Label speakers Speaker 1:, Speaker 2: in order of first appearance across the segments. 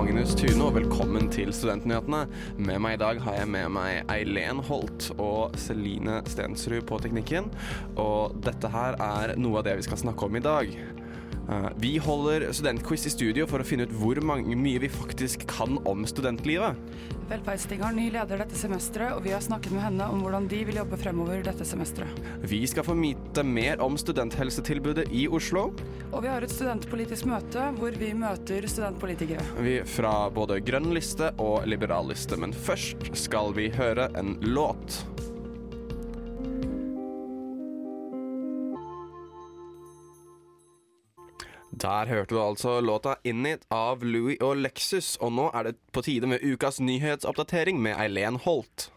Speaker 1: Magnus Tune, og velkommen til Studentnyhetene. Med meg i dag har jeg med meg Eileen Holt og Celine Stensrud på teknikken. Og dette her er noe av det vi skal snakke om i dag. Eh, Vi holder studentquiz i studio for å finne ut hvor mange, mye vi faktisk kan om studentlivet.
Speaker 2: Velferdsting har ny leder dette semesteret, og vi har snakket med henne om hvordan de vil jobbe fremover dette semesteret.
Speaker 1: Vi skal få vite mer om studenthelsetilbudet i Oslo.
Speaker 2: Og vi har et studentpolitisk møte hvor vi møter studentpolitikere.
Speaker 1: Vi fra både grønn liste og liberal liste, men først skal vi høre en låt. Der hørte du altså låta 'In It' av Louis og Lexus, og nå er det på tide med ukas nyhetsoppdatering med Eileen Holt.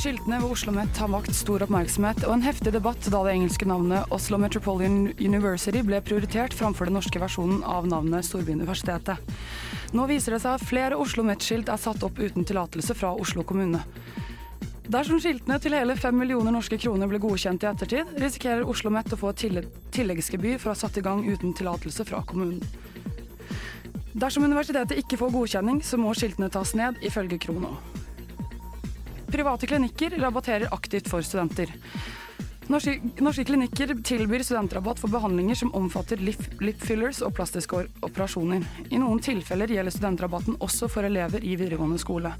Speaker 2: Skiltene ved Oslo Met har vakt stor oppmerksomhet og en heftig debatt da det engelske navnet Oslo Metropolitan University ble prioritert framfor den norske versjonen av navnet Storbyuniversitetet. Nå viser det seg at flere Oslo Met-skilt er satt opp uten tillatelse fra Oslo kommune. Dersom skiltene til hele fem millioner norske kroner blir godkjent i ettertid, risikerer Oslo Met å få et tilleggsgebyr for å ha satt i gang uten tillatelse fra kommunen. Dersom universitetet ikke får godkjenning, så må skiltene tas ned, ifølge Krono. Private klinikker rabatterer aktivt for studenter. Norske, norske klinikker tilbyr studentrabatt for behandlinger som omfatter lip, lip fillers og plastiske operasjoner. I noen tilfeller gjelder studentrabatten også for elever i videregående skole.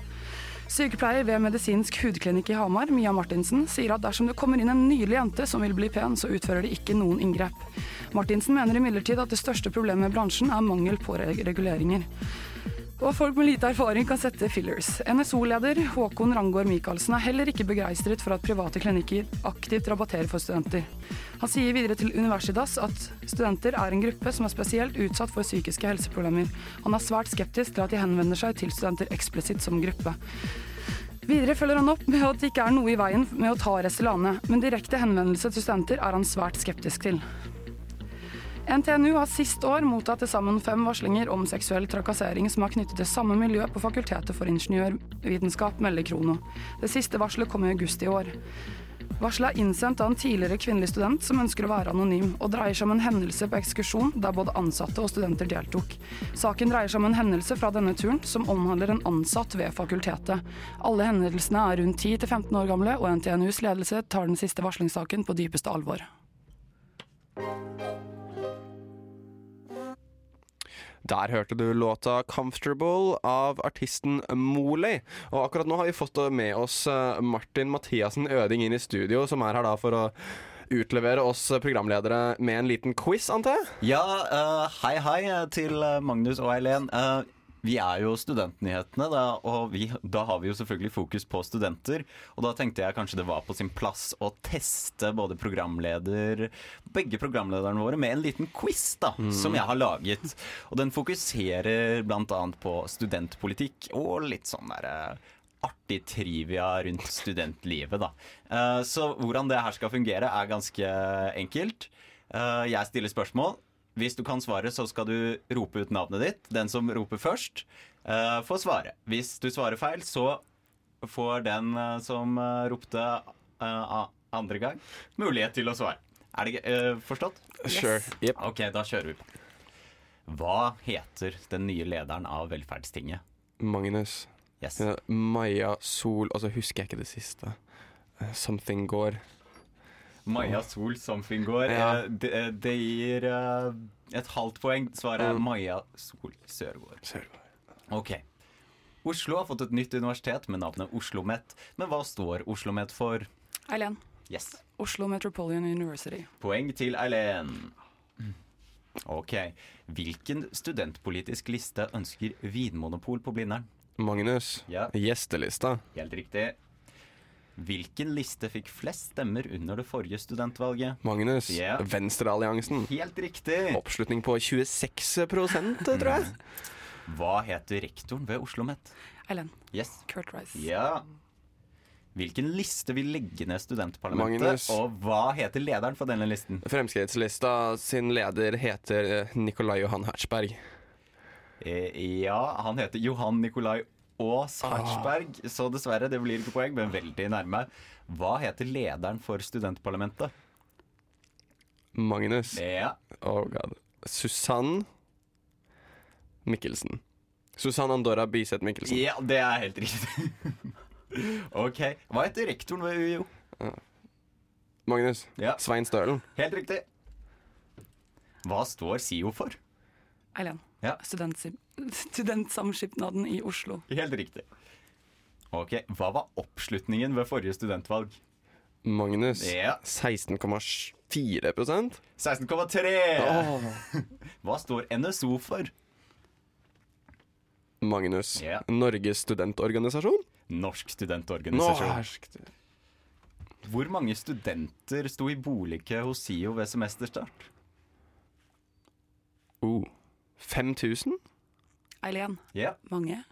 Speaker 2: Sykepleier ved medisinsk hudklinikk i Hamar, Mia Martinsen, sier at dersom det kommer inn en nylig jente som vil bli pen, så utfører de ikke noen inngrep. Martinsen mener imidlertid at det største problemet med bransjen er mangel på reguleringer. Og folk med lite erfaring kan sette fillers. NSO-leder Håkon Rangård Michaelsen er heller ikke begeistret for at private klinikker aktivt rabatterer for studenter. Han sier videre til Universitas at studenter er en gruppe som er spesielt utsatt for psykiske helseproblemer. Han er svært skeptisk til at de henvender seg til studenter eksplisitt som gruppe. Videre følger han opp med at det ikke er noe i veien med å ta Restylane, men direkte henvendelse til studenter er han svært skeptisk til. NTNU har sist år mottatt til sammen fem varslinger om seksuell trakassering som er knyttet til samme miljø på Fakultetet for ingeniørvitenskap, melder Krono. Det siste varselet kom i august i år. Varselet er innsendt av en tidligere kvinnelig student som ønsker å være anonym, og dreier seg om en hendelse på ekskursjon der både ansatte og studenter deltok. Saken dreier seg om en hendelse fra denne turen som omhandler en ansatt ved fakultetet. Alle hendelsene er rundt 10-15 år gamle, og NTNUs ledelse tar den siste varslingssaken på dypeste alvor.
Speaker 1: Der hørte du låta 'Comfortable' av artisten Moley. Og akkurat nå har vi fått med oss eh, Martin Mathiassen Øding inn i studio, som er her da for å utlevere oss programledere med en liten quiz, antar jeg?
Speaker 3: Ja, uh, hei hei til Magnus og Eileen. Eh, vi er jo Studentnyhetene, da, og vi, da har vi jo selvfølgelig fokus på studenter. Og da tenkte jeg kanskje det var på sin plass å teste både programleder begge programlederne våre med en liten quiz da, som jeg har laget. Og den fokuserer bl.a. på studentpolitikk og litt sånn derre artig trivia rundt studentlivet, da. Eh, Så hvordan det her skal fungere, er ganske enkelt. Eh, Jeg stiller spørsmål. Hvis du kan svare, så skal du rope ut navnet ditt. Den som roper først, uh, får svare. Hvis du svarer feil, så får den uh, som eh, ropte uh, andre gang, mulighet til å svare. Er det forstått?
Speaker 1: Sure. Yep.
Speaker 3: Ok, da kjører vi på. Hva heter den nye lederen av Velferdstinget?
Speaker 1: Magnus.
Speaker 3: Yes.
Speaker 1: Maja Sol Altså, husker jeg ikke det siste. Something går.
Speaker 3: Maja Sol Somfingård.
Speaker 1: Ja.
Speaker 3: Eh, Det, eh, det gir eh, et halvt poeng. Svaret er
Speaker 1: Mm.
Speaker 3: Maja Sol Sørgaard.
Speaker 1: Sørgaard.
Speaker 3: Ok. Oslo har fått et nytt universitet med navnet Oslo Met. Men hva står Oslo Met for?
Speaker 2: Eileen.
Speaker 3: Yes.
Speaker 2: Oslo Metropolitan University.
Speaker 3: Poeng til Eileen. Ok. Hvilken studentpolitisk liste ønsker Vinmonopol på Blindern?
Speaker 1: Magnus.
Speaker 3: Ja.
Speaker 1: Gjestelista.
Speaker 3: Helt riktig. Hvilken liste fikk flest stemmer under det forrige studentvalget?
Speaker 1: Magnus,
Speaker 3: Yeah.
Speaker 1: Venstrealliansen.
Speaker 3: Helt riktig!
Speaker 1: Oppslutning på 26% tror jeg.
Speaker 3: Hva heter rektoren ved Oslo OsloMet?
Speaker 2: Eilen.
Speaker 3: Yes.
Speaker 2: Kurt Rice.
Speaker 3: Ja. Hvilken liste vil legge ned studentparlamentet?
Speaker 1: Magnus.
Speaker 3: Og hva heter lederen for denne listen?
Speaker 1: Fremskrittslista sin leder heter Nikolai Johan Hertzberg.
Speaker 3: Eh, ja, han heter Johan Nikolai Aas Hartsberg, så dessverre, det blir ikke poeng, men veldig nærme. Hva heter lederen for studentparlamentet?
Speaker 1: Magnus.
Speaker 3: Ja.
Speaker 1: Oh god. Susann Mikkelsen. Susann Andorra Biseth Mikkelsen.
Speaker 3: ja, det er helt riktig. ok. Hva heter rektoren ved UiO?
Speaker 1: Magnus.
Speaker 3: Ja.
Speaker 1: Svein Stølen.
Speaker 3: Helt riktig. Hva står SIO for?
Speaker 2: Eileen.
Speaker 3: Ja.
Speaker 2: Studentsamskipnaden i Oslo.
Speaker 3: Helt riktig. Ok, Hva var oppslutningen ved forrige studentvalg?
Speaker 1: Magnus.
Speaker 3: Ja.
Speaker 1: 16,4%
Speaker 3: 16,3!
Speaker 1: Oh.
Speaker 3: Hva står NSO for?
Speaker 1: Magnus.
Speaker 3: Ja.
Speaker 1: Norges studentorganisasjon?
Speaker 3: Norsk studentorganisasjon.
Speaker 1: Norsk.
Speaker 3: Hvor mange studenter sto i boligkø hos SIO ved semesterstart?
Speaker 1: Oh. 5000?
Speaker 2: Eileen.
Speaker 3: Yeah.
Speaker 2: Mange.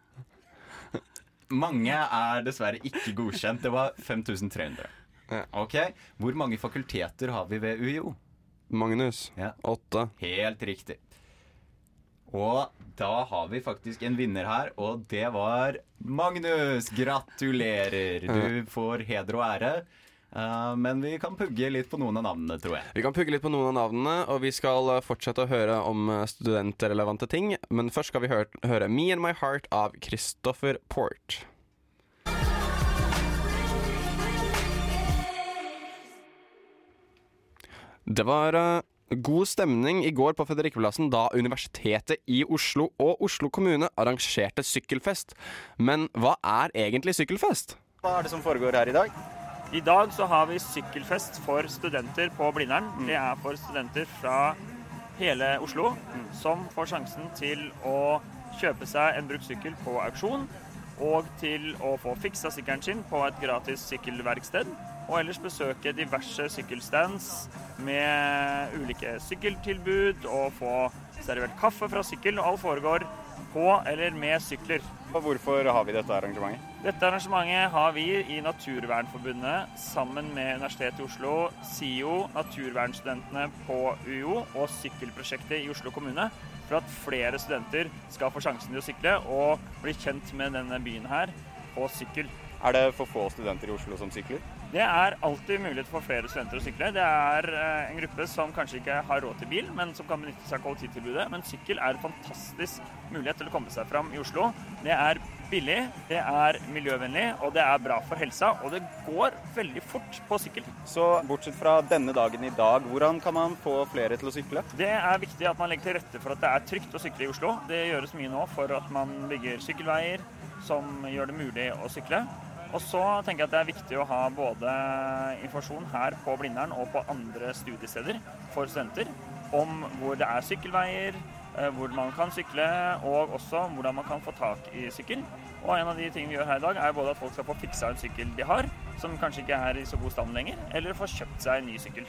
Speaker 3: Mange er dessverre ikke godkjent. Det var 5300.
Speaker 1: Ja.
Speaker 3: Ok, Hvor mange fakulteter har vi ved UiO?
Speaker 1: Magnus.
Speaker 3: Ja.
Speaker 1: Åtte.
Speaker 3: Helt riktig. Og da har vi faktisk en vinner her, og det var Magnus. Gratulerer. Du får heder og ære. Eh, men vi kan pugge litt på noen av navnene, tror jeg.
Speaker 1: Vi kan pugge litt på noen av navnene, og vi skal eh, fortsette å høre om eh, studentrelevante ting. Men først skal vi høre, høre Me and My Heart av Christopher Port. Det var god stemning i går på Fredrikkeplassen da Universitetet i Oslo og Oslo kommune arrangerte sykkelfest. Men hva er egentlig sykkelfest?
Speaker 4: Hva er det som foregår her i dag?
Speaker 5: I dag så har vi sykkelfest for studenter på Blindern. Det er for studenter fra hele Oslo som får sjansen til å kjøpe seg en brukt sykkel på auksjon. Og til å få fiksa sykkelen sin på et gratis sykkelverksted. Og ellers besøke diverse sykkelstands med ulike sykkeltilbud og få servert kaffe fra sykkel. Og alt foregår på eller med sykler.
Speaker 4: Og hvorfor har vi dette arrangementet?
Speaker 5: Dette arrangementet har vi i Naturvernforbundet sammen med Universitetet i Oslo, SIO, naturvernstudentene på UiO og Sykkelprosjektet i Oslo kommune for at flere studenter skal få sjansen til å sykle og bli kjent med denne byen her på sykkel.
Speaker 4: Er det for få studenter i Oslo som sykler?
Speaker 5: Det er alltid mulighet for flere studenter å sykle. Det er eh, en gruppe som kanskje ikke har råd til bil, men som kan benytte seg av kollektivtilbudet. Men sykkel er en fantastisk mulighet til å komme seg fram i Oslo. Det er billig, det er miljøvennlig, og det er bra for helsa. Og det går veldig fort på sykkel.
Speaker 4: Så bortsett fra denne dagen i dag, hvordan kan man få flere til å sykle?
Speaker 5: Det er viktig at man legger til rette for at det er trygt å sykle i Oslo. Det gjøres mye nå for at man bygger sykkelveier som gjør det mulig å sykle. Og så tenker jeg at det er viktig å ha både informasjon her på Blindern og på andre studiesteder for studenter om hvor det er sykkelveier, eh, hvor man kan sykle, og også hvordan man kan få tak i sykkel. Og en av de tingene vi gjør her i dag, er både at folk skal få fiksa en sykkel de har, som kanskje ikke er i så god stand lenger, eller få kjøpt seg en ny sykkel.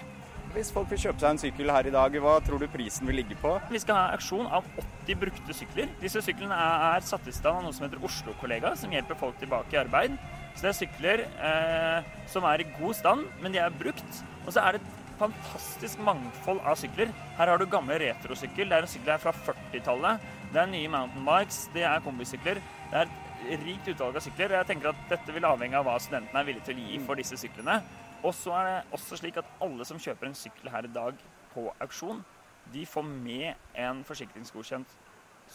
Speaker 4: Hvis folk vil kjøpe seg en sykkel her i dag, hva tror du prisen vil ligge på?
Speaker 5: Vi skal ha auksjon av 80 brukte sykler. Disse syklene er, er satt i stand av noe som heter Oslo-kollega, som hjelper folk tilbake i arbeid. Så det er sykler eh, som er i god stand, men de er brukt. Og så er det et fantastisk mangfold av sykler. Her har du gamle retrosykkel. Det er en sykkel fra 40-tallet. Det er nye mountain bikes. det er kombisykler. Det er et rikt utvalg av sykler. og Jeg tenker at dette vil avhenge av hva studentene er villige til å gi for disse syklene. Og så er det også slik at alle som kjøper en sykkel her i dag på auksjon, de får med en forsikringsgodkjent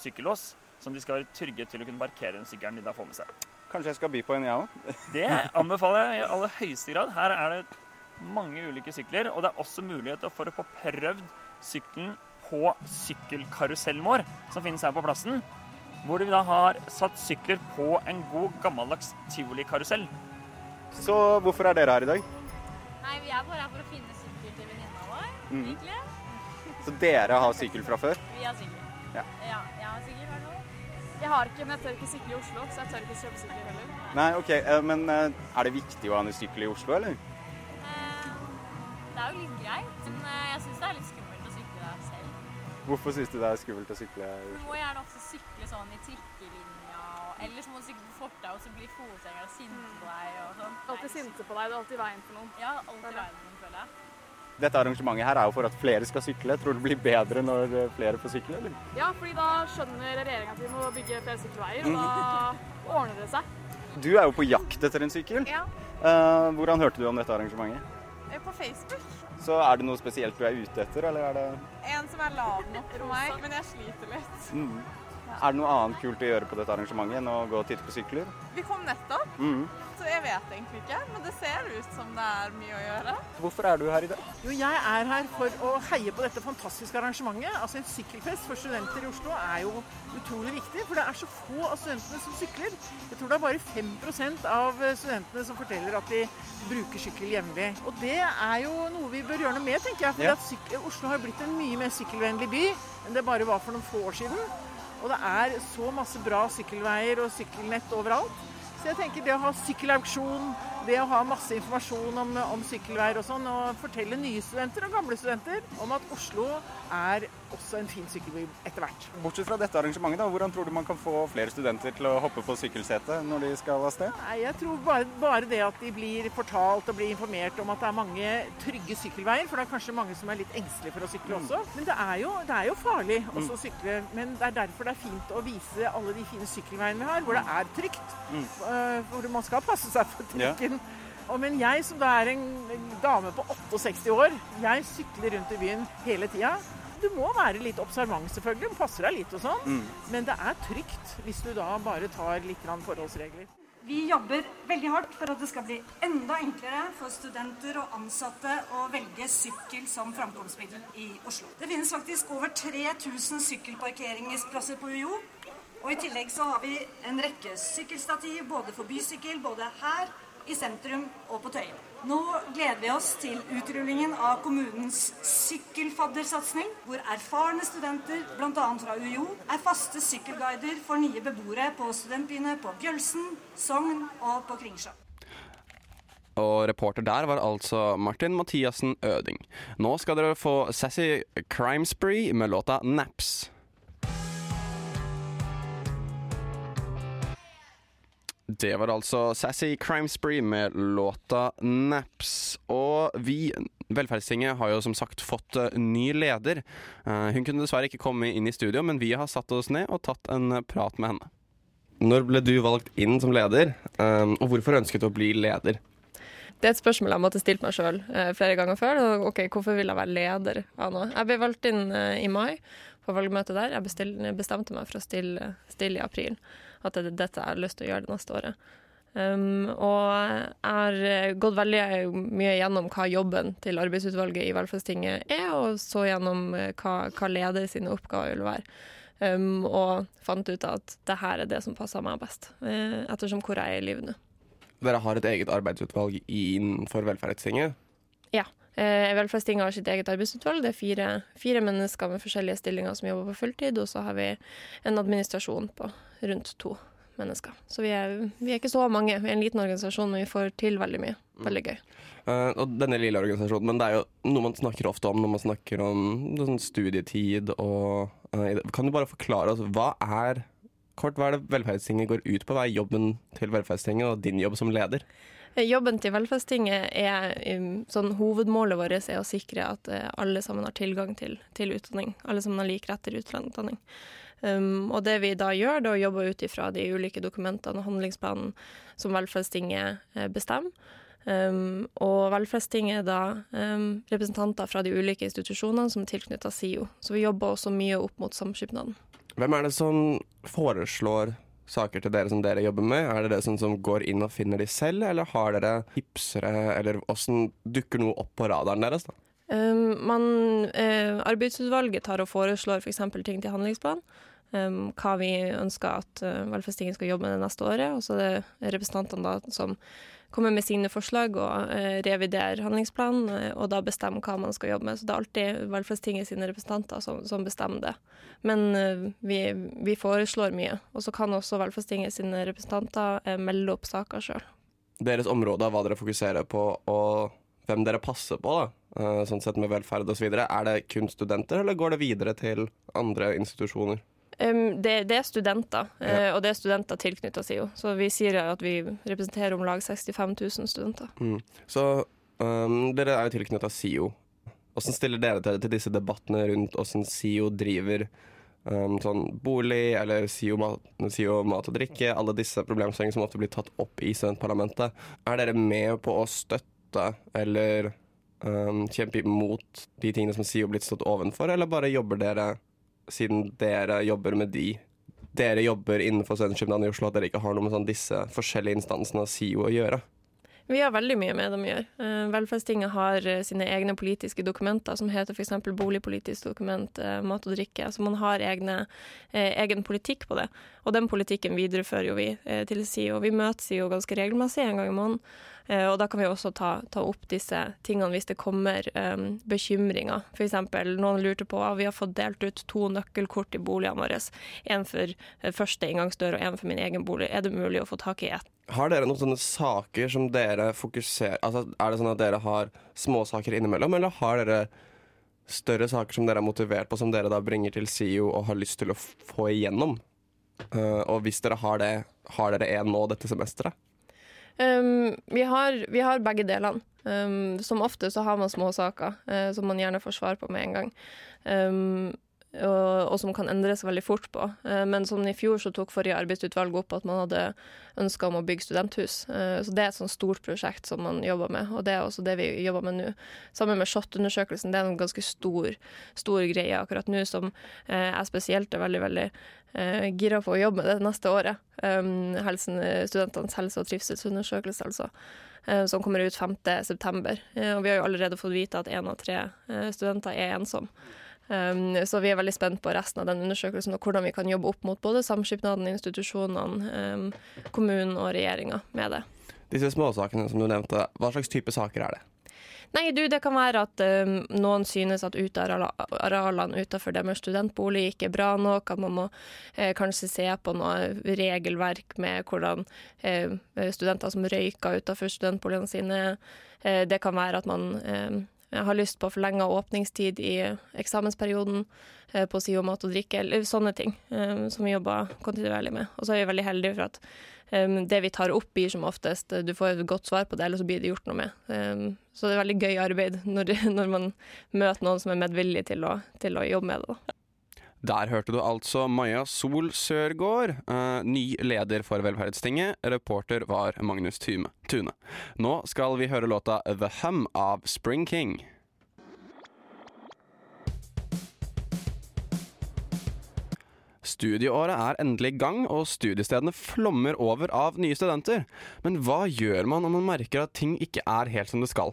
Speaker 5: sykkellås som de skal være trygge til å kunne parkere den sykkelen de da får med seg.
Speaker 4: Kanskje jeg skal by på en, jeg òg?
Speaker 5: Det anbefaler jeg i aller høyeste grad. Her er det mange ulike sykler, og det er også mulighet for å få prøvd sykkelen på sykkelkarusellen vår, som finnes her på plassen. Hvor vi da har satt sykler på en god gammeldags tivolikarusell.
Speaker 4: Så hvorfor er dere her i dag?
Speaker 6: Nei, vi er bare her for å finne sykkel til venninna vår,
Speaker 4: Mm.
Speaker 6: egentlig.
Speaker 4: Så dere har sykkel fra før?
Speaker 6: Vi har sykkel.
Speaker 4: Ja.
Speaker 6: ja jeg har sykkel. Jeg har ikke, men jeg tør ikke sykle i Oslo, så jeg tør ikke kjøpe sykkel heller.
Speaker 4: Nei, ok, eh, men eh, er det viktig å ha en sykkel i Oslo, eller?
Speaker 6: Eh, det er jo litt greit, men jeg syns det er litt skummelt å sykle der selv.
Speaker 4: Hvorfor syns du det er skummelt å sykle i Oslo?
Speaker 6: Du må gjerne også sykle sånn i trikkelinja, og ellers må du sykle på fortau, og så blir fotgjengere sinte på deg og sånn.
Speaker 7: Alltid sinte på deg, du er alltid i veien for noen.
Speaker 6: Ja, alltid i veien, føler jeg.
Speaker 4: Dette arrangementet her er jo for at flere skal sykle. Tror du det blir bedre når eh, flere får sykle, eller?
Speaker 7: Ja, fordi da skjønner regjeringa at vi må bygge flere sykkelveier, og da ordner det seg.
Speaker 4: Du er jo på jakt etter en sykkel.
Speaker 8: Ja,
Speaker 4: Eh, hvordan hørte du om dette arrangementet?
Speaker 8: eh, på Facebook.
Speaker 4: Så er det noe spesielt du er ute etter, eller er det
Speaker 8: En som er lav nok for meg, men jeg sliter litt.
Speaker 4: mm. Er det noe annet kult å gjøre på dette arrangementet enn å gå og titte på sykler?
Speaker 8: Vi kom nettopp,
Speaker 4: Mm.
Speaker 8: så jeg vet egentlig ikke, men det ser ut som det er mye å gjøre.
Speaker 4: Hvorfor er du her i dag?
Speaker 9: Jo, jeg er her for å heie på dette fantastiske arrangementet. Altså En sykkelfest for studenter i Oslo er jo utrolig viktig, for det er så få av studentene som sykler. Jeg tror det er bare 5 av studentene som forteller at de bruker sykkel jevnlig. Og det er jo noe vi bør gjøre noe med, tenker jeg. For
Speaker 4: Ja.
Speaker 9: at Oslo har blitt en mye mer sykkelvennlig by enn det bare var for noen få år siden. Og det er så masse bra sykkelveier og sykkelnett overalt. Så jeg tenker det å ha sykkelauksjon, det å ha masse informasjon om, om sykkelveier og sånn, og fortelle nye studenter og gamle studenter om at Oslo er også en fin sykkelby etter hvert.
Speaker 4: Bortsett fra dette arrangementet, da, hvordan tror du man kan få flere studenter til å hoppe på sykkelsetet når de skal av sted?
Speaker 9: Nei, jeg tror bare, bare det at de blir fortalt og blir informert om at det er mange trygge sykkelveier, for det er kanskje mange som er litt engstelige for å sykle også. Men det er jo, det er jo farlig også å sykle, men det er derfor det er fint å vise alle de fine sykkelveiene vi har, hvor det er trygt, eh, hvor man skal passe seg for
Speaker 4: Ja.
Speaker 9: trikken. Og men jeg som da er en dame på 68 år, jeg sykler rundt i byen hele tida. Du må være litt observant selvfølgelig, Du passer deg litt og sånn. Men det er trygt hvis du da bare tar litt forholdsregler.
Speaker 10: Vi jobber veldig hardt for at det skal bli enda enklere for studenter og ansatte å velge sykkel som framkomstmiddel i Oslo. Det finnes faktisk over 3000 sykkelparkeringsplasser på UiO. Og i tillegg så har vi en rekke sykkelstativ både for bysykkel, både her i sentrum og på Tøyen. Nå gleder vi oss til utrullingen av kommunens sykkelfaddersatsing, hvor erfarne studenter, bl.a. fra UiO, er faste sykkelguider for nye beboere på studentbyene på Bjølsen, Sogn og på Kringsjå.
Speaker 1: Og reporter der var altså Martin Mathiassen Øding. Nå skal dere få Sassy Crime Spree med låta Naps. Det var altså Sassy Crime Spree med låta Naps. Og vi, Velferdstinget, har jo som sagt fått eh, ny leder. Eh, hun kunne dessverre ikke komme inn i studio, men vi har satt oss ned og tatt en prat med henne. Når ble du valgt inn som leder, eh, og hvorfor ønsket du å bli leder?
Speaker 11: Det er et spørsmål jeg måtte stilt meg sjøl flere ganger før. Ok, Hvorfor vil jeg være leder av noe? Jeg ble valgt inn i mai på valgmøtet der. Jeg bestemte meg for å stille, stille i april. At det er dette jeg har lyst til å gjøre det neste året. Um, og jeg har gått veldig mye gjennom hva jobben til arbeidsutvalget i Velferdstinget er, og så gjennom eh, hva, hva leder sine oppgaver vil være. Um, og fant ut at det her er det som passer meg best, eh, ettersom hvor jeg er i livet nå.
Speaker 1: Dere har et eget arbeidsutvalg innenfor Velferdstinget.
Speaker 11: Ja. Eh, Velferdstinget har sitt eget arbeidsutvalg. Det er fire, fire mennesker med forskjellige stillinger som jobber på fulltid, og så har vi en administrasjon på rundt to mennesker. Så vi er, vi er ikke så mange. Vi er en liten organisasjon, men vi får til veldig mye. Veldig gøy.
Speaker 1: Uh, og denne lille organisasjonen, men det er jo noe man snakker ofte om når man snakker om sånn studietid og uh, Kan du bare forklare oss hva er kort, hva er det Velferdstinget går ut på? Hva er jobben til Velferdstinget og din jobb som leder?
Speaker 11: Jobben til Velferdstinget er um, sånn Hovedmålet vårt er å sikre at eh, alle sammen har tilgang til, til utdanning. Alle sammen har lik rett til utdanning. Um, og det vi da gjør, det er å jobbe ut ifra de ulike dokumentene og handlingsplanen som Velferdstinget eh, bestemmer. Um, og Velferdstinget er da um, representanter fra de ulike institusjonene som er tilknyttet SIO. Så vi jobber også mye opp mot samskipnaden.
Speaker 1: Hvem er det som foreslår saker til dere som dere jobber med? Er det det som, som går inn og finner de selv, eller har dere tipsere, eller åssen dukker noe opp på radaren deres? da?
Speaker 11: Um, man, eh, arbeidsutvalget tar og foreslår f.eks. ting til handlingsplan. Um, hva vi ønsker at uh, Velferdstinget skal jobbe med det neste året. Og så er det representantene da som kommer med sine forslag og uh, reviderer handlingsplanen, uh, og da bestemmer hva man skal jobbe med. Så det er alltid Velferdstinget sine representanter som, som bestemmer det. Men vi, vi, foreslår mye. Og så kan også Velferdstinget sine representanter melde opp saker sjøl.
Speaker 1: Deres områder, hva dere fokuserer på og hvem dere passer på, da, sånn sett med velferd osv. Er det kun studenter, eller går det videre til andre institusjoner?
Speaker 11: Um, det, det, er studenter, ja. uh, og det er studenter tilknytta SIO. Så vi sier at vi representerer om lag 65 000 studenter.
Speaker 1: Mm. Så um, dere er jo tilknytta SIO. Hvordan stiller dere dere til disse debattene rundt hvordan SIO driver um, sånn bolig, eller SIO mat, SIO mat, og drikke? Alle disse problemstillingene som ofte blir tatt opp i studentparlamentet. Er dere med på å støtte eller kjempe imot de tingene som SIO blitt stått ovenfor, eller bare jobber dere siden dere jobber med de Dere jobber innenfor Studentskipnaden i Oslo, at dere ikke har noe med sånn disse forskjellige instansene av SIO å gjøre?
Speaker 11: Vi har veldig mye med dem å gjøre. Uh, Velferdstinget har uh, sine egne politiske dokumenter, som heter f.eks. boligpolitisk dokument, uh, mat og drikke. Så man har egne, egen politikk på det. Og den politikken viderefører jo vi til SIO. Vi møtes jo ganske regelmessig en gang i måneden. Eh, og da kan vi også ta, ta opp disse tingene hvis det kommer um, bekymringer. F.eks. noen lurte på at vi har fått delt ut to nøkkelkort i boligene våre. En for eh, første inngangsdør og en for min egen bolig. Er det mulig å få tak i ett?
Speaker 1: Har dere noen sånne saker som dere fokuserer Altså, Er det sånn at dere har småsaker innimellom, eller har dere større saker som dere er motivert på, som dere da bringer til SIO og har lyst til å få igjennom? Uh, og hvis dere har det, har dere en nå dette semesteret?
Speaker 11: Um, vi, har, vi, har, begge delene. Um, som ofte så har man småsaker uh, som man gjerne får svar på med en gang. Um, og, og, som kan endre seg veldig fort på. Uh, men som i fjor så tok forrige arbeidsutvalg opp at man hadde ønska om å bygge studenthus. Uh, så det er et sånt stort prosjekt som man jobber med, og det er også det vi jobber med nå. Sammen med SHoT-undersøkelsen, det er en ganske stor, stor greie akkurat nå, som jeg spesielt er veldig, veldig gira på å jobbe med det neste året. Um, helsen, studentenes helse- og trivselsundersøkelse, altså. Som kommer ut 5.9. Uh, vi har jo allerede fått vite at én av tre studenter er ensom. Um, så vi er veldig spent på resten av den undersøkelsen og hvordan vi kan jobbe opp mot både samskipnaden, institusjonene, um, kommunen og regjeringa med det.
Speaker 1: Disse småsakene som du nevnte, hva slags type saker er det?
Speaker 11: Nei, du, det kan være at um, noen synes at arealene utenfor deres studentbolig ikke er bra nok, at man må eh, kanskje se på noe regelverk med hvordan eh, studenter som røyker utenfor studentboligene sine. Eh, det kan være at man har lyst på forlenga åpningstid i eksamensperioden eh, på SIO mat og drikke, eller sånne ting eh, som vi jobber kontinuerlig med. Og så er vi veldig heldige for at um, det vi tar opp, blir som oftest Du får et godt svar på det, eller så blir det gjort noe med. Så det er veldig gøy arbeid når, når man møter noen som er medvillig til til å jobbe med det. da.
Speaker 1: Der hørte du altså Maja Sol Sørgaard, uh, ny leder for Velferdstinget. Reporter var Magnus Tune. Nå skal vi høre låta The Hum av Spring King. Studieåret er endelig i gang, og studiestedene flommer over av nye studenter. Men hva gjør man om man merker at ting ikke er helt som det skal?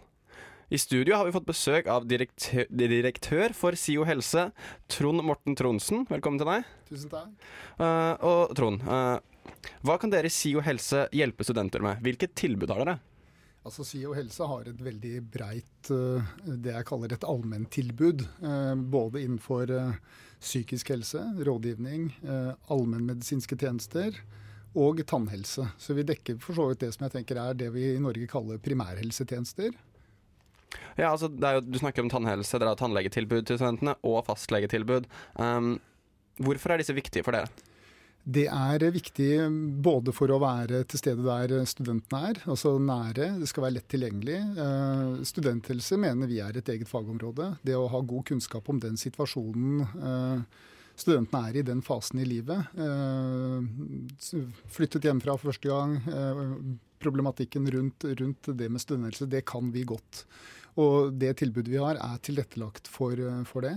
Speaker 1: I studio har vi fått besøk av direktør, direktør for SIO helse, Trond Morten Tronsen. Velkommen til deg.
Speaker 12: Tusen takk.
Speaker 1: Uh, og Trond, uh, hva kan dere i SIO helse hjelpe studenter med? Hvilket tilbud har dere?
Speaker 12: Altså SIO helse har et veldig breit, uh, det jeg kaller et allmenntilbud. Både innenfor psykisk helse, rådgivning, eh, allmennmedisinske tjenester og tannhelse. Så vi dekker for så vidt det som jeg tenker er det vi i Norge kaller primærhelsetjenester.
Speaker 1: Ja, altså jo, Du snakker om tannhelse, dere har tannlegetilbud til studentene og fastlegetilbud. Um, hvorfor er disse viktige for dere?
Speaker 12: Det er viktig både for å være til stede der studentene er, altså nære. Det skal være lett tilgjengelig. Eh, studenthelse mener vi er et eget fagområde. Det å ha god kunnskap om den situasjonen eh, studentene er i den fasen i livet. Eh, flyttet hjemmefra for første gang. Problematikken rundt, rundt det med studenthelse, det kan vi godt. Og det tilbudet vi har, er tilrettelagt for, for det.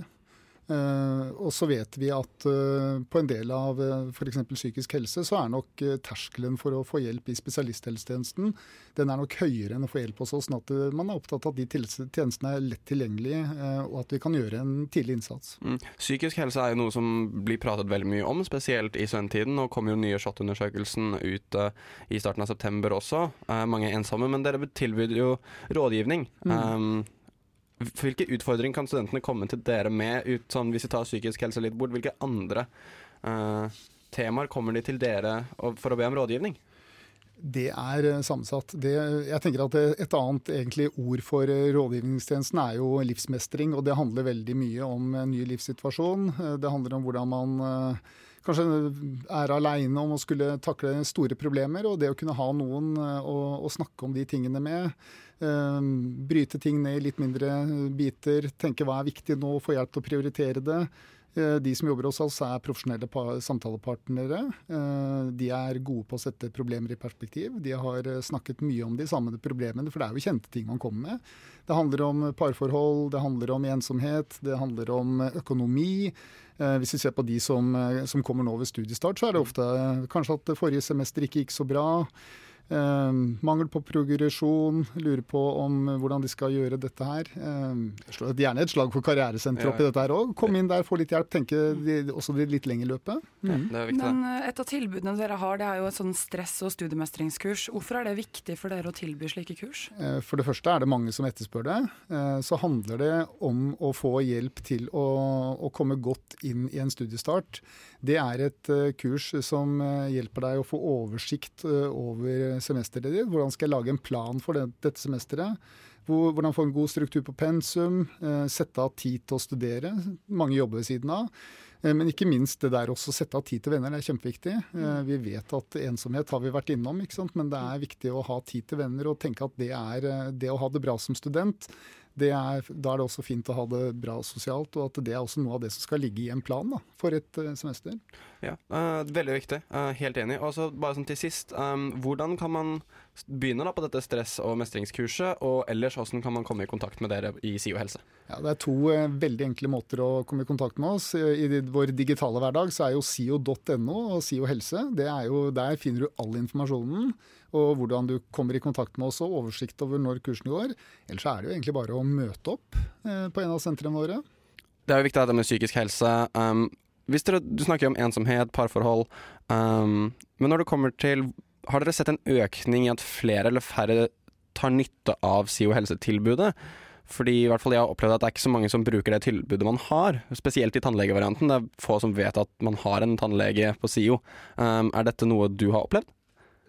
Speaker 12: Uh, og så vet vi at uh, på en del av uh, f.eks. psykisk helse, så er nok terskelen for å få hjelp i spesialisthelsetjenesten den er nok høyere enn å få hjelp hos oss. sånn at man er opptatt av at de tjenestene er lett tilgjengelige, og at vi kan gjøre en tidlig innsats.
Speaker 1: Mm. Psykisk helse er jo noe som blir pratet veldig mye om, spesielt i studenttiden. Nå kommer jo nye SHoT-undersøkelsen ut i starten av september også. mange er ensomme, men dere tilbyr jo rådgivning. Mm. Um, hvilke utfordringer kan studentene komme til dere med, ut, sånn, hvis vi tar psykisk helse litt bort? Hvilke andre uh, temaer kommer de til dere for å be om rådgivning?
Speaker 12: Det er eh, sammensatt. Det, jeg tenker at Et annet egentlig ord for eh, rådgivningstjenesten er jo livsmestring. og Det handler veldig mye om en ny livssituasjon. Det handler om hvordan man kanskje er aleine om å skulle takle store problemer. Og det å kunne ha noen å, å snakke om de tingene med. Ehm, bryte ting ned i litt mindre biter, tenke hva er viktig nå, få hjelp til å prioritere det. Eh, de som jobber hos oss er profesjonelle samtalepartnere. Eh, de er gode på å sette problemer i perspektiv. De har eh, snakket mye om de samme problemene, for det er jo kjente ting man kommer med. Det handler om parforhold, det handler om ensomhet, det handler om økonomi. Hvis vi ser på de som, som kommer nå ved studiestart, så er det ofte kanskje at forrige semester ikke gikk så bra. Uh, mangel på progresjon, lurer på om hvordan de skal gjøre dette her. Eh, slår gjerne et slag for karrieresenteret ja. oppi dette her òg. Kom inn der, få litt hjelp. Tenke de, også det litt lengre løpet.
Speaker 2: Mm. Ja, Men uh, et av tilbudene dere har, det er jo et sånn stress- og studiemestringskurs. Hvorfor er det viktig for dere å tilby slike kurs?
Speaker 12: Eh, for det første er det mange som etterspør det. Eh, så handler det om å få hjelp til å, å komme godt inn i en studiestart. Det er et uh, kurs som uh, hjelper deg å få oversikt uh, over semesteret ditt. Hvordan skal jeg lage en plan for det, dette semesteret? Hvor, hvordan få en god struktur på pensum? sette av tid til å studere. Mange jobber ved siden av. Men ikke minst det der også sette av tid til venner, det er kjempeviktig. Vi vet at ensomhet har vi vært innom, men det er viktig å ha tid til venner og tenke at det er det å ha det bra som student er, da er det også fint å ha det bra sosialt, og at det er også noe av det som skal ligge i en plan da, for et uh, semester.
Speaker 1: Ja, uh, Veldig viktig. Uh, helt enig. Og så bare sånn til sist, um, hvordan kan man begynne da på dette stress- og mestringskurset, og ellers hvordan kan man komme i kontakt med dere i SIO helse?
Speaker 12: Ja, Det er to veldig enkle måter å komme i kontakt med oss. I, i vår digitale hverdag så er jo sio.no og SIO helse. Det jo, der finner du all informasjonen og hvordan du kommer i kontakt med oss og oversikt over når kursen går. Ellers er det jo egentlig bare å møte opp eh, på en av sentrene våre.
Speaker 1: Det er jo viktig dette med psykisk helse. Um, hvis dere, du snakker om ensomhet, parforhold. Um, men når det kommer til Har dere sett en økning i at flere eller færre tar nytte av SIO helsetilbudet? Fordi i hvert fall jeg har opplevd at det er ikke så mange som bruker det tilbudet man har. Spesielt i tannlegevarianten. Det er få som vet at man har en tannlege på SIO. Um, er dette noe du har opplevd?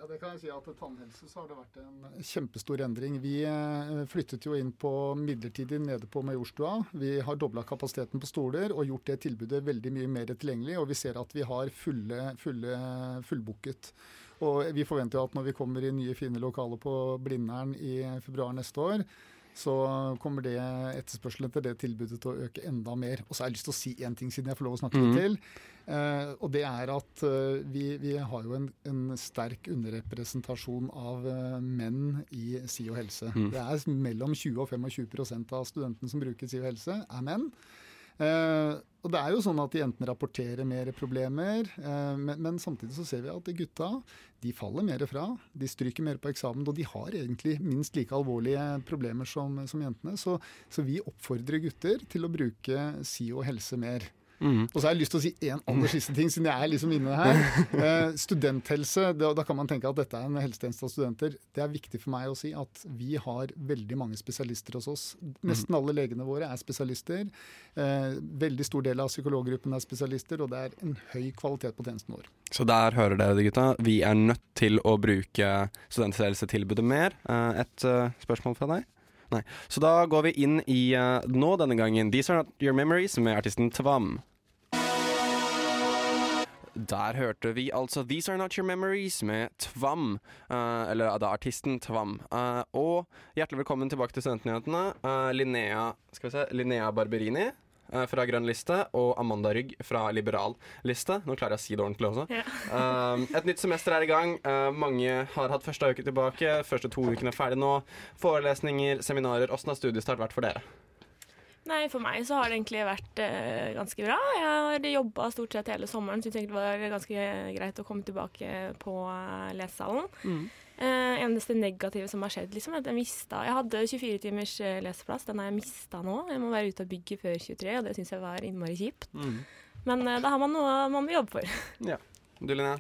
Speaker 12: Ja, det kan jeg si at Tannhelse så har det vært en kjempestor endring. Vi eh, flyttet jo inn på midlertidig nede på Majorstua. Vi har dobla kapasiteten på stoler og gjort det tilbudet veldig mye mer tilgjengelig. Og vi ser at vi har fulle, fulle, fullbooket. Og vi forventer jo at når vi kommer i nye, fine lokaler på Blindern i februar neste år, så kommer det etterspørselen etter det tilbudet til å øke enda mer. Og så har jeg lyst til å si én ting, siden jeg får lov å snakke litt mm. til. Eh, og det er at uh, vi, vi, har jo en, en, sterk underrepresentasjon av uh, menn i SIO helse. Mm. Det er mellom 20 og 25% av studentene som bruker SIO helse, er menn. Uh, og det er jo sånn at jentene rapporterer mer problemer, men, men, samtidig så ser vi at gutta de faller mer fra. De stryker mer på eksamen, og de har egentlig minst like alvorlige problemer som, som jentene. Så, så, vi oppfordrer gutter til å bruke SIO helse mer. Mm. Og så har jeg lyst til å si en aller siste ting, siden jeg er liksom inne her. Eh, studenthelse, da, da, kan man tenke at dette er en helsetjeneste av studenter. Det er viktig for meg å si at vi har veldig mange spesialister hos oss. Nesten alle legene våre er spesialister. Eh, veldig stor del av psykologgruppen er spesialister, og det er en høy kvalitet på tjenesten vår.
Speaker 1: Så der hører dere det, gutta. Vi er nødt til å bruke studenthelsetilbudet mer. Eh, et uh, spørsmål fra deg? Nei. Så da går vi inn i uh, nå denne gangen These Are Not Your Memories med artisten Tvam. Der hørte vi altså These Are Not Your Memories med Tvam. Uh, eller da artisten Tvam. Uh, og hjertelig velkommen tilbake til Studentnyhetene. Uh, Linnea, skal vi se, Linnea Barberini fra Grønn liste og Amanda Rygg fra Liberal liste. Nå klarer jeg å si det ordentlig også. Yeah. et nytt semester er i gang. mange har hatt første uke tilbake. Første to ukene er ferdig nå. Forelesninger, seminarer. Åssen har studiestart vært for dere?
Speaker 13: Nei, for meg så har det egentlig vært eh, ganske bra. Jeg har jobba stort sett hele sommeren. så jeg tenkte det var ganske greit å komme tilbake på eh, lesesalen.
Speaker 14: Mm.
Speaker 13: Eh, eneste negative som har skjedd, liksom, er at jeg mista Jeg hadde 24 timers eh, leseplass. Den har jeg mista nå. Jeg må være ute av bygget før 23, og det syns jeg var innmari kjipt.
Speaker 1: Mm.
Speaker 13: Men eh, da har man noe man vil jobbe for.
Speaker 1: Ja. Du, Linnea?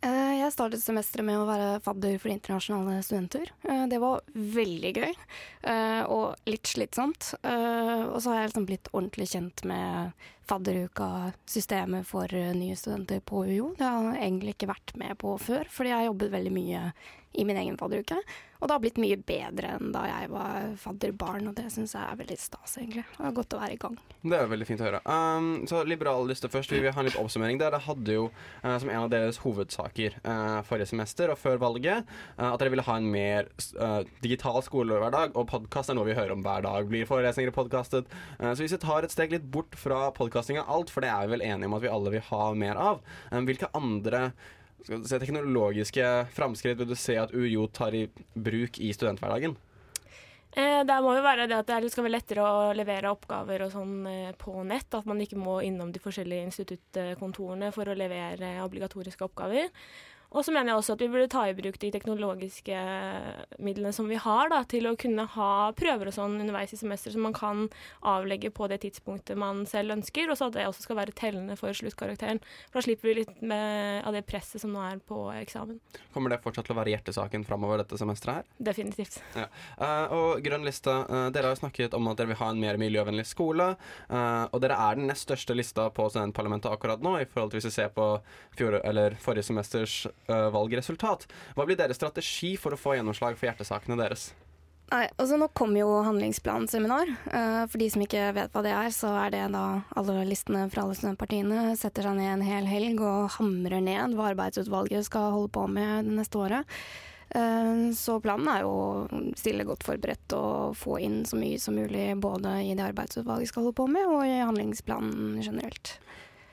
Speaker 14: Eh, Jeg startet semesteret med å være fadder for internasjonale studenter. Eh, Det var veldig gøy, eh, og litt slitsomt. Eh, Og så har jeg liksom blitt ordentlig kjent med fadderuka-systemet for eh, nye studenter på UiO. Det har jeg egentlig ikke vært med på før, fordi jeg har jobbet veldig mye i min egen fadderuke. Og det har blitt mye bedre enn da jeg var fadderbarn, og det syns jeg er veldig stas, egentlig. Det er godt å være i gang.
Speaker 1: Det er veldig fint å høre. Um, så liberale liste først. Vi vil ha en litt oppsummering. Dere hadde jo uh, som en av deres hovedsaker uh, forrige semester og før valget uh, at dere ville ha en mer digital skolehverdag, og podkast er noe vi hører om hver dag. Blir forelesninger podkastet? så hvis vi tar et steg litt bort fra podkasting av alt, for det er vi vel enige om at vi alle vil ha mer av, hvilke andre du teknologiske framskritt vil du se at UiO tar i bruk i studenthverdagen?
Speaker 13: Eh, det må jo være det at det skal være lettere å levere oppgaver og sånn eh, på nett. At man ikke må innom de forskjellige instituttkontorene for å levere obligatoriske oppgaver. Og så mener jeg også at vi burde ta i bruk de teknologiske midlene som vi har, da, til å kunne ha prøver og sånn underveis i semesteret som man kan avlegge på det tidspunktet man selv ønsker, og så at det også skal være tellende for sluttkarakteren. For da slipper vi litt med, av det presset som nå er på eksamen.
Speaker 1: Kommer det fortsatt til å være hjertesaken framover dette semesteret her?
Speaker 13: Definitivt.
Speaker 1: Ja. Uh, og Grønn liste, uh, dere har jo snakket om at dere vil ha en mer miljøvennlig skole. uh, og dere er den nest største lista på studentparlamentet akkurat nå, i forhold til hvis vi ser på fjor, eller forrige semesters valgresultat. Hva blir deres strategi for å få gjennomslag for hjertesakene deres?
Speaker 14: Nei, altså Nå kommer jo handlingsplan-seminar. Eh, for de som ikke vet hva det er, så er det da alle listene fra alle studentpartiene setter seg ned en hel helg og hamrer ned hva arbeidsutvalget skal holde på med det neste året. Eh, så planen er jo å stille godt forberedt og få inn så mye som mulig både i det arbeidsutvalget skal holde på med, og i handlingsplanen generelt.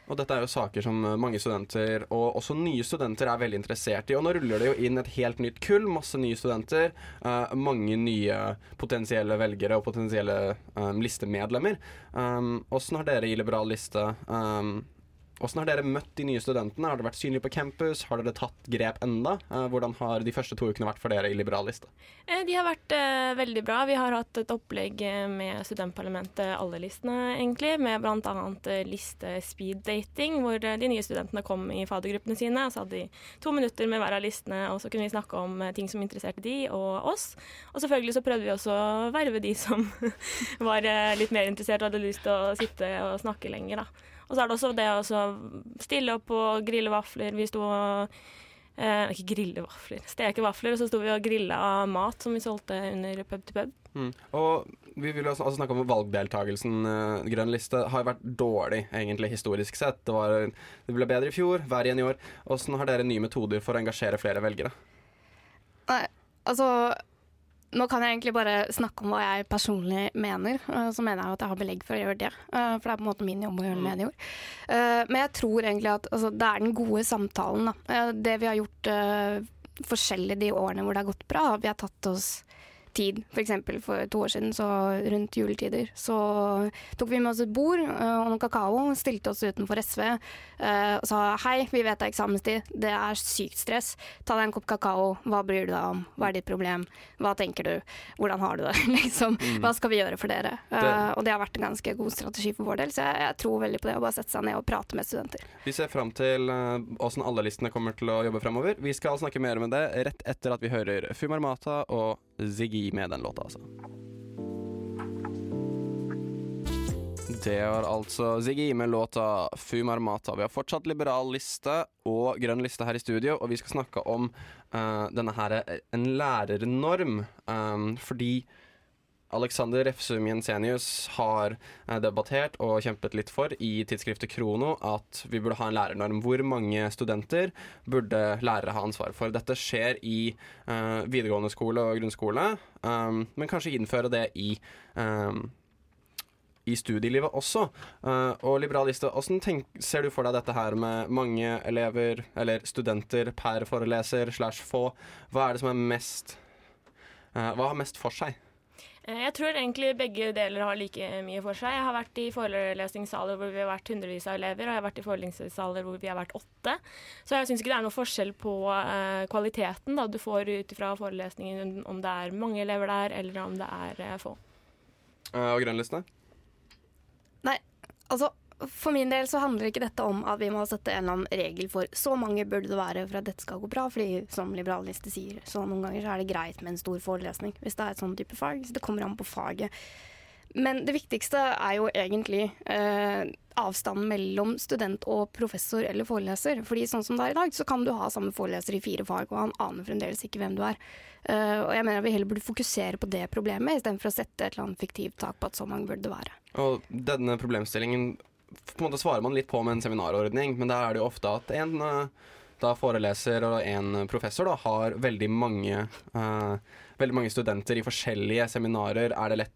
Speaker 1: Og dette er jo saker som eh, mange studenter, og også nye studenter, er veldig interessert i. Og nå ruller det jo inn et helt nytt kull, masse nye studenter. Uh, mange nye potensielle velgere og potensielle um, listemedlemmer. Um, Åssen har dere i Liberal liste um, Hvordan har dere møtt de nye studentene? Har dere vært synlige på campus? Har dere tatt grep enda? Eh, hvordan har de første to ukene vært for dere i Liberalliste?
Speaker 13: Eh, De har vært eh, veldig bra. Vi har hatt et opplegg eh, med studentparlamentet, alle listene egentlig, med bl.a. Liste speed dating, hvor de nye studentene kom i fadergruppene sine. Så hadde de to minutter med hver av listene, og så kunne vi snakke om ting som interesserte de og oss. Og selvfølgelig så prøvde vi også å verve de som var litt mer interessert og hadde lyst til å sitte og snakke lenger, da. Og så er det også det å stille opp og grille vafler. Vi sto og eh, Ikke grille vafler, steke vafler. Og så sto vi og grilla mat som vi solgte under pub til pub.
Speaker 1: Mm. Og vi vil også altså snakke om valgdeltakelsen. Uh, Grønn liste har vært dårlig, egentlig, historisk sett. Det, var, det ble bedre i fjor, verre igjen i år. Åssen har dere nye metoder for å engasjere flere velgere?
Speaker 14: Nei, altså Nå kan jeg egentlig bare snakke om hva jeg personlig mener. eh, Så mener jeg at jeg har belegg for å gjøre det. eh, For det er på en måte min jobb å gjøre det med det ord. Eh, Men jeg tror egentlig at altså, det er den gode samtalen. Da. Det vi har gjort forskjellig de årene hvor det har gått bra, vi har tatt oss tid. For eksempel for to år siden, så rundt juletider, så tok vi med oss et bord eh, og noe kakao, stilte oss utenfor SV eh, og sa hei, vi vet det er eksamenstid, det er sykt stress. Ta deg en kopp kakao, hva bryr du deg om, hva er ditt problem, hva tenker du, hvordan har du det, liksom.
Speaker 1: Mm.
Speaker 14: Hva skal vi gjøre for dere? Eh,
Speaker 1: Det-
Speaker 14: og det har vært en ganske god strategi for vår del, så jeg, jeg tror veldig på det å bare sette seg ned og prate med studenter.
Speaker 1: Vi ser fram til åssen alle listene kommer til å jobbe fremover. Vi skal snakke mer om det rett etter at vi hører Fumar Mata og Ziggy med den låta, altså. Det var altså Ziggy med låta Fumar Mata. Vi har fortsatt liberal liste og grønn liste her i studio, og vi skal snakke om uh, denne her eh, en lærernorm. um, fordi Alexander Refsum Jensenius har eh, debattert og kjempet litt for i tidsskriftet Krono at vi burde ha en lærernorm. Hvor mange studenter burde lærere ha ansvar for? Dette skjer i uh, videregående skole og grunnskole, um, men kanskje innføre det i um, i studielivet også. Uh, og liberaliste, hvordan tenk, ser du for deg dette her med mange elever, eller studenter per foreleser slash få? Hva er det som er mest uh, Hva har mest for seg?
Speaker 13: Eh, Jeg tror egentlig begge deler har like mye for seg. Jeg har vært i forelesningssaler hvor vi har vært hundrevis av elever, og jeg har vært i forelesningssaler hvor vi har vært åtte. Så jeg syns ikke det er noe forskjell på uh, kvaliteten da du får ut fra forelesningen, om det er mange elever der, eller om det er uh, få.
Speaker 1: Uh, og grønnlistene?
Speaker 14: Nei, altså for min del så handler ikke dette om at vi må sette en eller annen regel for så mange burde det være for at dette skal gå bra, fordi som liberalister sier, så noen ganger så er det greit med en stor forelesning hvis det er et sånn type fag. Så det kommer an på faget. Men det viktigste er jo egentlig eh, avstanden mellom student og professor eller foreleser. Fordi sånn som det er i dag, så kan du ha samme foreleser i fire fag, og han aner fremdeles ikke hvem du er. Eh, og jeg mener at vi heller burde fokusere på det problemet, istedenfor å sette et eller annet fiktivt tak på at så mange burde det være.
Speaker 1: Og denne problemstillingen på en måte svarer man litt på med en seminarordning, men der er det jo ofte at en eh, da foreleser og en professor da, har veldig mange, uh, veldig mange studenter i forskjellige seminarer. Er det, lett,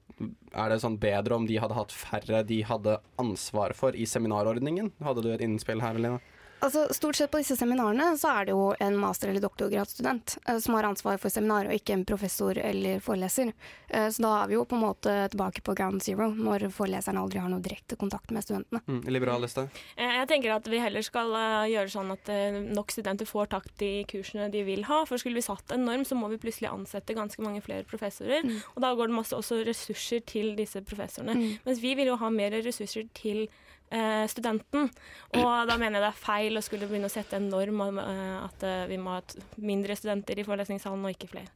Speaker 1: er det sånn bedre om de hadde hatt færre de hadde ansvar for i seminarordningen? Hadde du et innspill her, Lena?
Speaker 14: Altså, stort sett på disse seminarene så er det jo en master- eller doktorgradsstudent eh, som har ansvar for seminaret, og ikke en professor eller foreleser. Eh, så da er vi jo på en måte tilbake på ground zero, når foreleseren aldri har noe direkte kontakt med studentene.
Speaker 1: Mm, liberal liste?
Speaker 13: Eh, Jeg tenker at vi heller skal eh, gjøre sånn at eh, nok studenter får takt i kursene de vil ha. For skulle vi satt en norm, så må vi plutselig ansette ganske mange flere professorer. Og da går det masse også ressurser til disse professorene.
Speaker 14: Mm.
Speaker 13: Mens vi vil jo ha mer ressurser til eh, studenten. Og da mener jeg det er feil å skulle begynne å sette en norm om eh, at eh, vi må ha mindre studenter i forelesningssalen og ikke flere.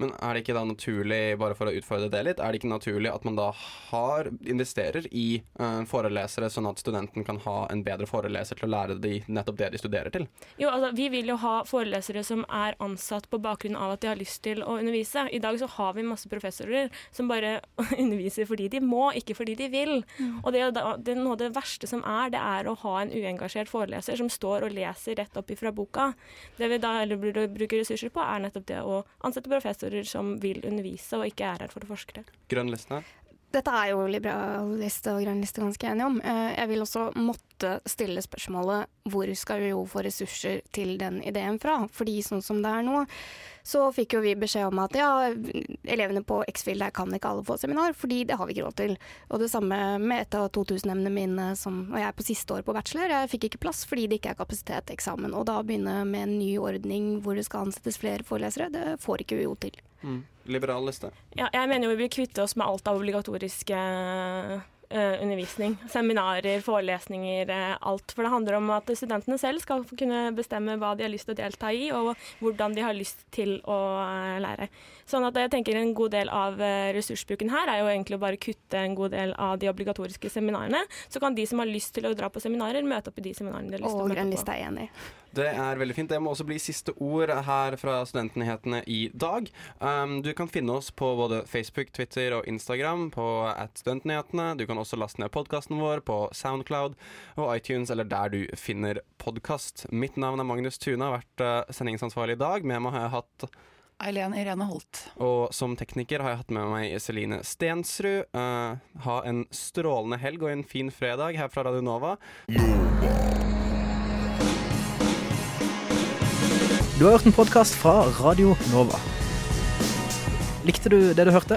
Speaker 1: Men er det ikke da naturlig, bare for å utfordre det litt, er det ikke naturlig at man da har, investerer i uh, forelesere, sånn at studenten kan ha en bedre foreleser til å lære de nettopp det de studerer til?
Speaker 13: Jo, altså, Vi vil jo ha forelesere som er ansatt på bakgrunn av at de har lyst til å undervise. I dag så har vi masse professorer som bare underviser fordi de må, ikke fordi de vil. Og det, det er Noe av det verste som er, det er å ha en uengasjert foreleser som står og leser rett opp ifra boka. Det vi da heller burde bruke ressurser på, er nettopp det å ansette professorer som vil undervise og ikke er her for å forske.
Speaker 1: Grønn liste?
Speaker 14: Dette er jo liberaliste og grønnliste ganske enige om. Eh, Jeg vil også måtte stille spørsmålet hvor skal vi jo få ressurser til den ideen fra? Fordi sånn som det er nå, så fikk jo vi beskjed om at ja, elevene på X-Fill der kan ikke alle få seminar, fordi det har vi ikke råd til. Og det samme med et av 2000-emnene mine, som, og jeg er på siste år på bachelor, jeg fikk ikke plass fordi det ikke er kapasitet til eksamen. Og da begynne med en ny ordning hvor det skal ansettes flere forelesere, det får ikke UiO til.
Speaker 1: Mm. Liberal liste?
Speaker 13: Ja, jeg mener jo vi bør kvitte oss med alt av obligatorisk eh, undervisning. Seminarer, forelesninger, eh, alt. For det handler om at studentene selv skal kunne bestemme hva de har lyst til å delta i, og hvordan de har lyst til å eh, lære. Sånn at jeg tenker En god del av eh, ressursbruken her er jo egentlig å bare kutte en god del av de obligatoriske seminarene. Så kan de som har lyst til å dra på seminarer, møte opp i de seminarene de har lyst til å møte
Speaker 14: opp
Speaker 13: på.
Speaker 14: er enig.
Speaker 1: Det er veldig fint. Det må også bli siste ord her fra Studentnyhetene i dag. Um, du kan finne oss på både Facebook, Twitter og Instagram på at Studentnyhetene. Du kan også laste ned podkasten vår på Soundcloud og iTunes eller der du finner podkast. Mitt navn er Magnus Tune, har vært uh, sendingsansvarlig i dag. Med meg har jeg hatt
Speaker 2: Eileen Irene Holt.
Speaker 1: og som tekniker har jeg hatt med meg Celine Stensrud. Uh, ha en strålende helg og en fin fredag her fra Radio Nova.
Speaker 15: Du har hørt en podkast fra Radio Nova. Likte du det du hørte?